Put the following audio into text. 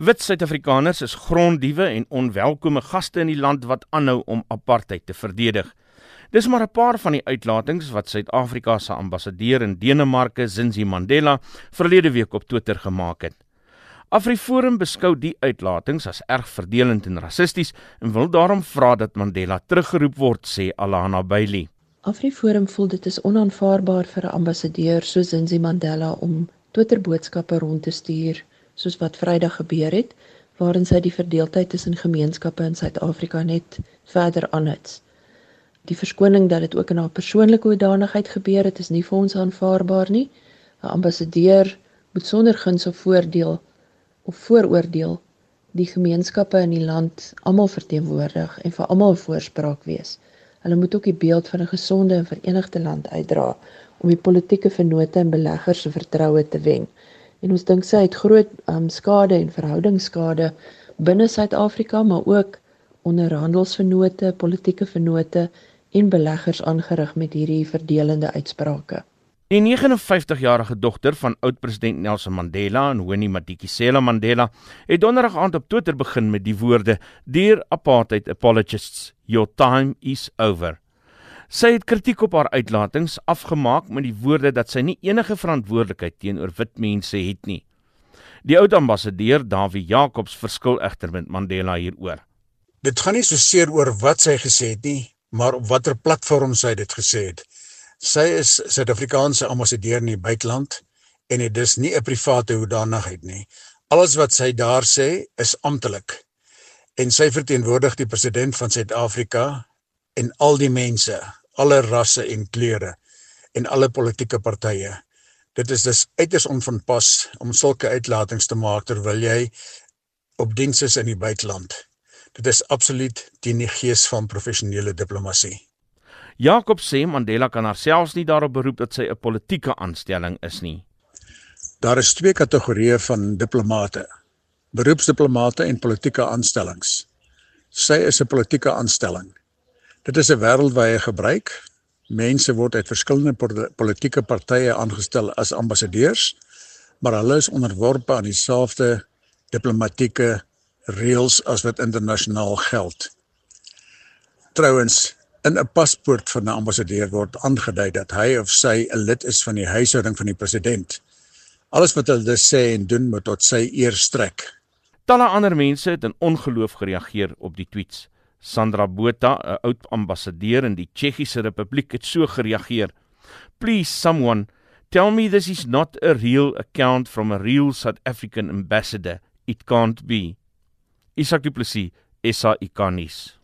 Wit Suid-Afrikaners is gronddiewe en onwelkome gaste in die land wat aanhou om apartheid te verdedig. Dis maar 'n paar van die uitlatings wat Suid-Afrika se ambassadeur in Denemarke, Zinzi Mandela, verlede week op Twitter gemaak het. AfriForum beskou die uitlatings as erg verdelend en rassisties en wil daarom vra dat Mandela teruggeroep word, sê Alana Bailey. AfriForum voel dit is onaanvaarbaar vir 'n ambassadeur soos Zinzi Mandela om Twitter-boodskappe rond te stuur soos wat Vrydag gebeur het waarin sy die verdeeldheid tussen gemeenskappe in Suid-Afrika net verder aanhits. Die verskoning dat dit ook in haar persoonlike hoedanigheid gebeur het, is nie vir ons aanvaarbaar nie. 'n Ambassadeur moet sonder guns of voordeel of vooroordeel die gemeenskappe in die land almal verteenwoordig en vir almal 'n voorspraak wees. Hulle moet ook die beeld van 'n gesonde en verenigde land uitdra om die politieke vennote en beleggers se vertroue te wen. En ons dink sy het groot um, skade en verhoudingsskade binne Suid-Afrika, maar ook onder handelsvennote, politieke vennote en beleggers aangerig met hierdie verdelende uitsprake. Die 59-jarige dogter van oud-president Nelson Mandela en Winnie Madikizela Mandela het donderdag aand op Twitter begin met die woorde: "Dear apartheid apologists, your time is over." Sy het kritiek op haar uitlatings afgemaak met die woorde dat sy nie enige verantwoordelikheid teenoor wit mense het nie. Die oud ambassadeur, Dawie Jacobs, verskil egter met Mandela hieroor. Dit gaan nie so seer oor wat sy gesê het nie, maar op watter platform sy dit gesê het. Sy is Suid-Afrikaanse ambassadeur in die buiteland en dit is nie 'n private hoedanigheid nie. Alles wat sy daar sê is amptelik. En sy verteenwoordig die president van Suid-Afrika en al die mense alle rasse en kleure en alle politieke partye. Dit is dus uiters onvanpas om sulke uitlatings te maak terwyl jy op diens is in die buiteland. Dit is absoluut teen die gees van professionele diplomatie. Jakob sê Mandela kan haarselfs nie daarop beroep dat sy 'n politieke aanstelling is nie. Daar is twee kategorieë van diplomate: beroepsdiplomate en politieke aanstellings. Sy is 'n politieke aanstelling. Dit is 'n wêreldwye gebruik. Mense word uit verskillende politieke partye aangestel as ambassadeurs, maar hulle is onderworpe aan dieselfde diplomatieke reëls as wat internasionaal geld. Trouwens, in 'n paspoort van 'n ambassadeur word aangedui dat hy of sy 'n lid is van die huishouding van die president. Alles wat hulle sê en doen moet tot sy eer strek. Talle ander mense het in ongeloof gereageer op die tweets. Sandra Botha, 'n oud ambassadeur in die Tsjechiese Republiek, het so gereageer. Please someone tell me this is not a real account from a real South African ambassador. It can't be. Isak Du Plessis, SA Ikanis.